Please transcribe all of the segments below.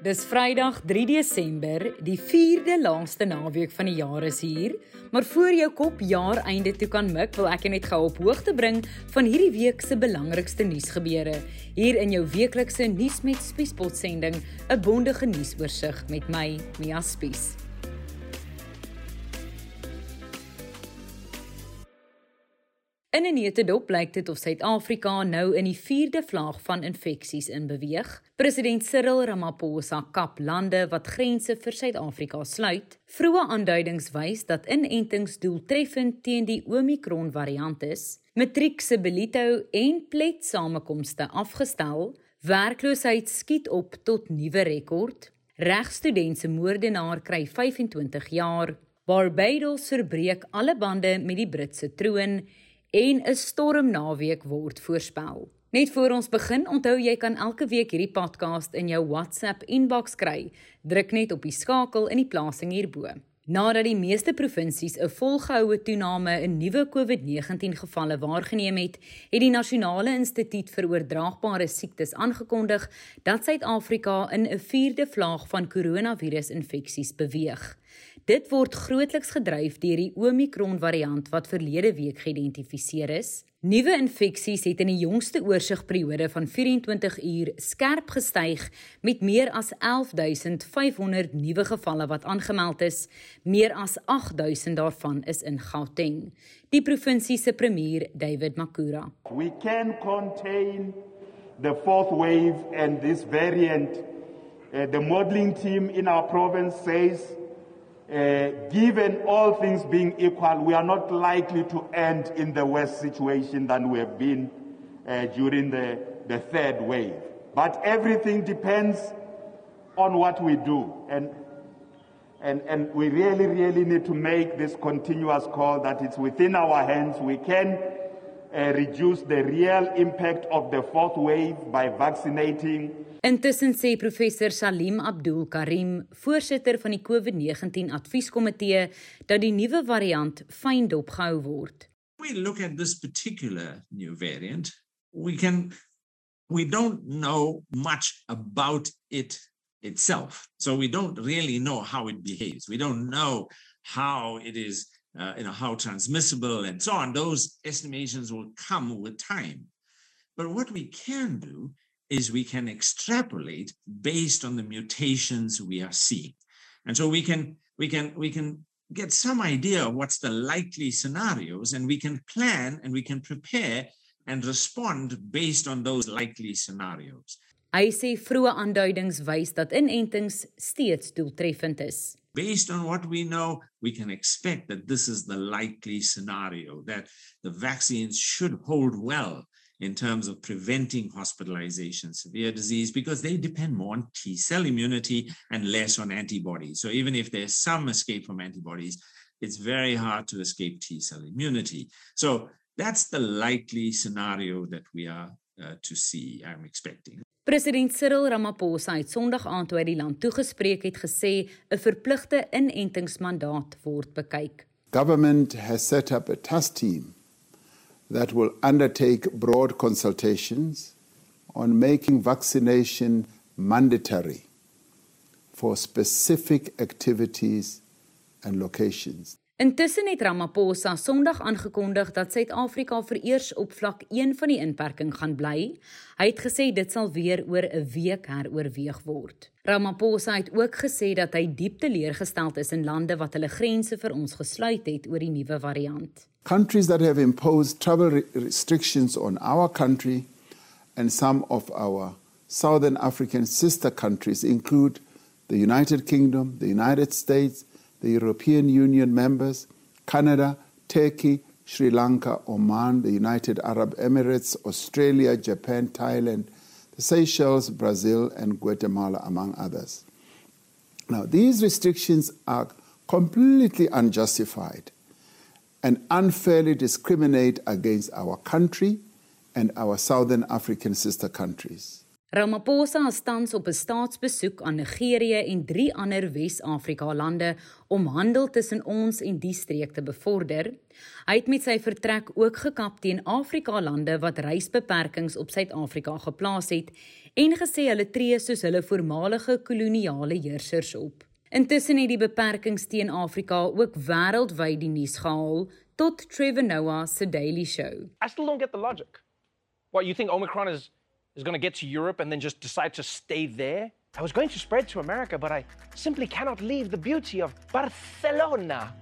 Dis Vrydag 3 Desember, die 4de laaste naweek van die jaar is hier, maar voor jou kop jaar einde toe kan mik, wil ek jou net gou op hoogte bring van hierdie week se belangrikste nuusgebeure. Hier in jou weeklikse nuus met Spiespot sending, 'n bondige nuusoorseig met my, Mia Spies. In 'n neutedop blyk dit of Suid-Afrika nou in die 4de vlaag van infeksies in beweeg. President Cyril Ramaphosa kap lande wat grense vir Suid-Afrika sluit. Vroeë aanduidings wys dat inentings doeltreffend teen die Omicron variant is. Matriek se Belito en Plet samekomste afgestel. Werkloosheid skiet op tot nuwe rekord. Regstudent se moordenaar kry 25 jaar. Barbados verbreek alle bande met die Britse troon en 'n stormnaweek word voorspel. Net voor ons begin, onthou jy kan elke week hierdie podcast in jou WhatsApp inbox kry. Druk net op die skakel in die plasing hierbo. Nadat die meeste provinsies 'n volgehoue toename in nuwe COVID-19 gevalle waargeneem het, het die Nasionale Instituut vir Oordraagbare Siektes aangekondig dat Suid-Afrika in 'n 4de vlaag van koronavirusinfeksies beweeg. Dit word grootliks gedryf deur die Omicron variant wat verlede week geïdentifiseer is. Nuwe infeksies het in die jongste oorsigperiode van 24 uur skerp gestyg met meer as 11500 nuwe gevalle wat aangemeld is. Meer as 8000 daarvan is in Gauteng. Die provinsie se premier, David Makura. We can contain the fourth wave and this variant. Uh, the modeling team in our province says uh, given all things being equal, we are not likely to end in the worst situation than we have been uh, during the, the third wave. But everything depends on what we do. And, and, and we really, really need to make this continuous call that it's within our hands. We can uh, reduce the real impact of the fourth wave by vaccinating. Intussen sê professor Salim Abdul Karim, voorsitter van die COVID-19 advieskomitee, dat die nuwe variant fyn dopgehou word. We look at this particular new variant, we can we don't know much about it itself. So we don't really know how it behaves. We don't know how it is uh, you know how transmissible and so on those estimations will come with time. But what we can do is we can extrapolate based on the mutations we are seeing. And so we can we can we can get some idea of what's the likely scenarios and we can plan and we can prepare and respond based on those likely scenarios. Hy sê vroeë aanduidings wys dat inentings steeds doeltreffend is. Based on what we know, we can expect that this is the likely scenario that the vaccines should hold well in terms of preventing hospitalization, severe disease, because they depend more on T cell immunity and less on antibodies. So even if there's some escape from antibodies, it's very hard to escape T cell immunity. So that's the likely scenario that we are uh, to see, I'm expecting. President Cyril Ramaphosa het Sondag aand toe hy die land toegespreek het gesê 'n verpligte inentingsmandaat word bekyk. Government has set up a task team that will undertake broad consultations on making vaccination mandatory for specific activities and locations. Intussen het Ramaphosa Sondag aangekondig dat Suid-Afrika vereers op vlak 1 van die inperking gaan bly. Hy het gesê dit sal weer oor 'n week heroorweeg word. Ramaphosa het ook gesê dat hy diep teleurgesteld is in lande wat hulle grense vir ons gesluit het oor die nuwe variant. Countries that have imposed travel restrictions on our country and some of our Southern African sister countries include the United Kingdom, the United States, the European Union members, Canada, Turkey, Sri Lanka, Oman, the United Arab Emirates, Australia, Japan, Thailand, the Seychelles, Brazil, and Guatemala, among others. Now, these restrictions are completely unjustified and unfairly discriminate against our country and our Southern African sister countries. Ramaphosa is tans op 'n staatsbesoek aan Nigerië en drie ander Wes-Afrika lande om handel tussen ons en die streek te bevorder. Hy het met sy vertrek ook gekap teen Afrika lande wat reisbeperkings op Suid-Afrika geplaas het en gesê hulle tree soos hulle voormalige koloniale heersers op. Intussen het die beperkings teen Afrika ook wêreldwyd die nuus gehaal tot Trevor Noah se Daily Show. I still don't get the logic. What you think Omicron is is going to get to Europe and then just decide to stay there. I was going to spread to America, but I simply cannot leave the beauty of Barcelona.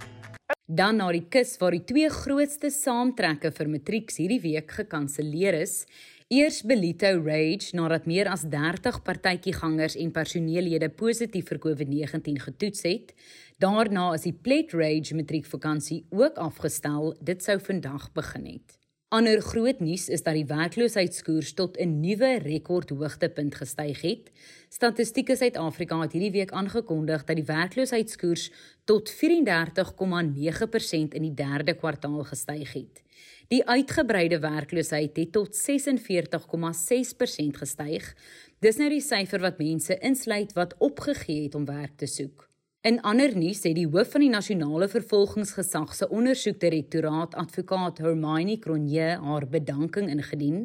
Dan na die kus waar die twee grootste saamtrekke vir Matrix hierdie week gekanselleer is, eers Belito Rage nadat meer as 30 partytjiegangers en personeellede positief vir COVID-19 getoets het. Daarna is die Plet Rage matriekvakansie ook afgestel. Dit sou vandag begin het. Ander groot nuus is dat die werkloosheidskoers tot 'n nuwe rekordhoogtepunt gestyg het. Statistiek Suid-Afrika het hierdie week aangekondig dat die werkloosheidskoers tot 34,9% in die 3de kwartaal gestyg het. Die uitgebreide werkloosheid het tot 46,6% gestyg. Dis nou die syfer wat mense insluit wat opgegee het om werk te soek. In ander nuus het die hoof van die nasionale vervolgingsgesag se ondersoekdirektoraat advokaat Hermione Cronje haar bedanking ingedien.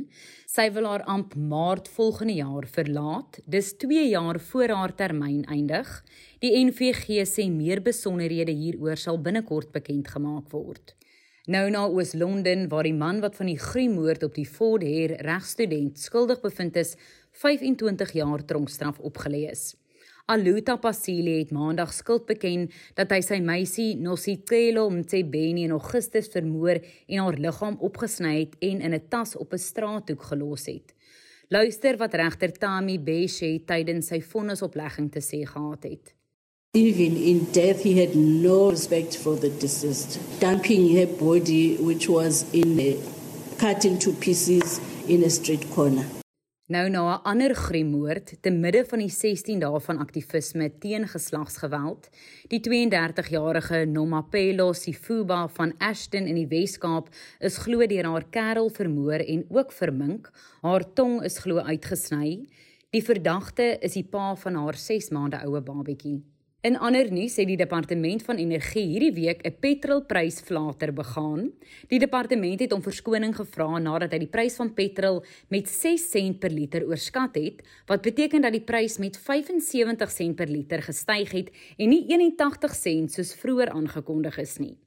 Sy wil haar amp Maart volgende jaar verlaat. Dis 2 jaar voor haar termyn eindig. Die NVG sê meer besonderhede hieroor sal binnekort bekend gemaak word. Nou na Oos-London waar die man wat van die gruwelmoord op die Ford Hare regstudent skuldig bevind is, 25 jaar tronkstraf opgelê is. Aluta Pasile het maandag skuld beken dat hy sy meisie Nosicelo Mtsebeni in Augustus vermoor en haar liggaam opgesny het en in 'n tas op 'n straathoek gelos het. Luister wat regter Tami Beshe tydens sy vonnisoplegging te sê gehad het. Even in death, he had no respect for the deceased, dumping her body, which was in a, cut into pieces in a street corner. Nou na 'n ander grimoord te midde van die 16 dae van aktivisme teen geslagsgeweld, die 32-jarige Nomapelo Sifuba van Ashton in die Wes-Kaap is glo deur haar kerel vermoor en ook vermink. Haar tong is glo uitgesny. Die verdagte is die pa van haar 6 maande oue babatjie. In ander nuus het die departement van energie hierdie week 'n petrolprysflater begaan. Die departement het om verskoning gevra nadat hy die prys van petrol met 6 sent per liter oorskat het, wat beteken dat die prys met 75 sent per liter gestyg het en nie 81 sent soos vroeër aangekondig is nie.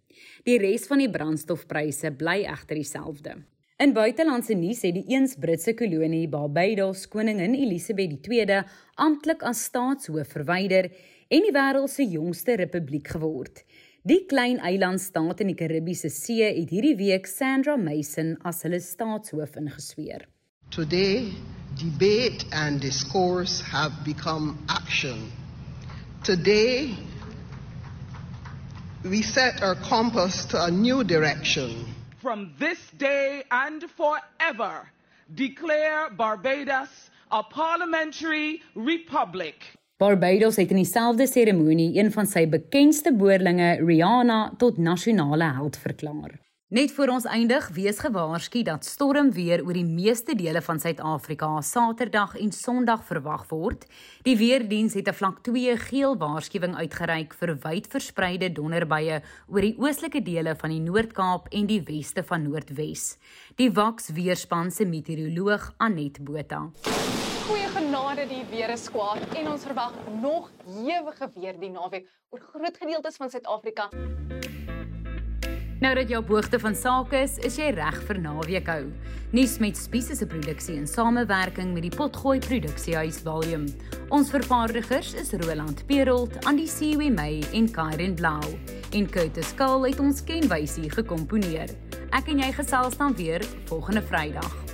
Die res van die brandstofpryse bly egter dieselfde. In buitelandse nuus het die eens Britse kolonie Barbados koningin Elizabeth II amptelik as staatshoof verwyder en die wêreld se jongste republiek geword. Die klein eilandstaat in die Karibiese See het hierdie week Sandra Mason as hulle staatshoof ingesweer. Today, debate and discourse have become action. Today, we set our compass to a new direction. From this day and forever, declare Barbados a parliamentary republic. Barbados het in dieselfde seremonie een van sy bekendste boerlinge, Rihanna, tot nasionale held verklaar. Net voor ons eindig, wees gewaarsku dat stormweer oor die meeste dele van Suid-Afrika Saterdag en Sondag verwag word. Die weerdiens het 'n vlak 2 geel waarskuwing uitgereik vir wyd verspreide donderbuie oor die oostelike dele van die Noord-Kaap en die weste van Noordwes. Die Waks weerspan se meteoroloog Anet Botha goeie genade die weer is kwaad en ons verwag nog ewige weer die naweek oor groot gedeeltes van Suid-Afrika. Nou dat jy op hoogte van sake is, is jy reg vir naweek hou. Nuus met Spies se produksie in samewerking met die Potgooi Produksiehuis Volume. Ons vervaardigers is Roland Perolt, Andy Siwe May en Karen Blau. En Curtis Kahl het ons kenwysie gekomponeer. Ek en jy gesels dan weer volgende Vrydag.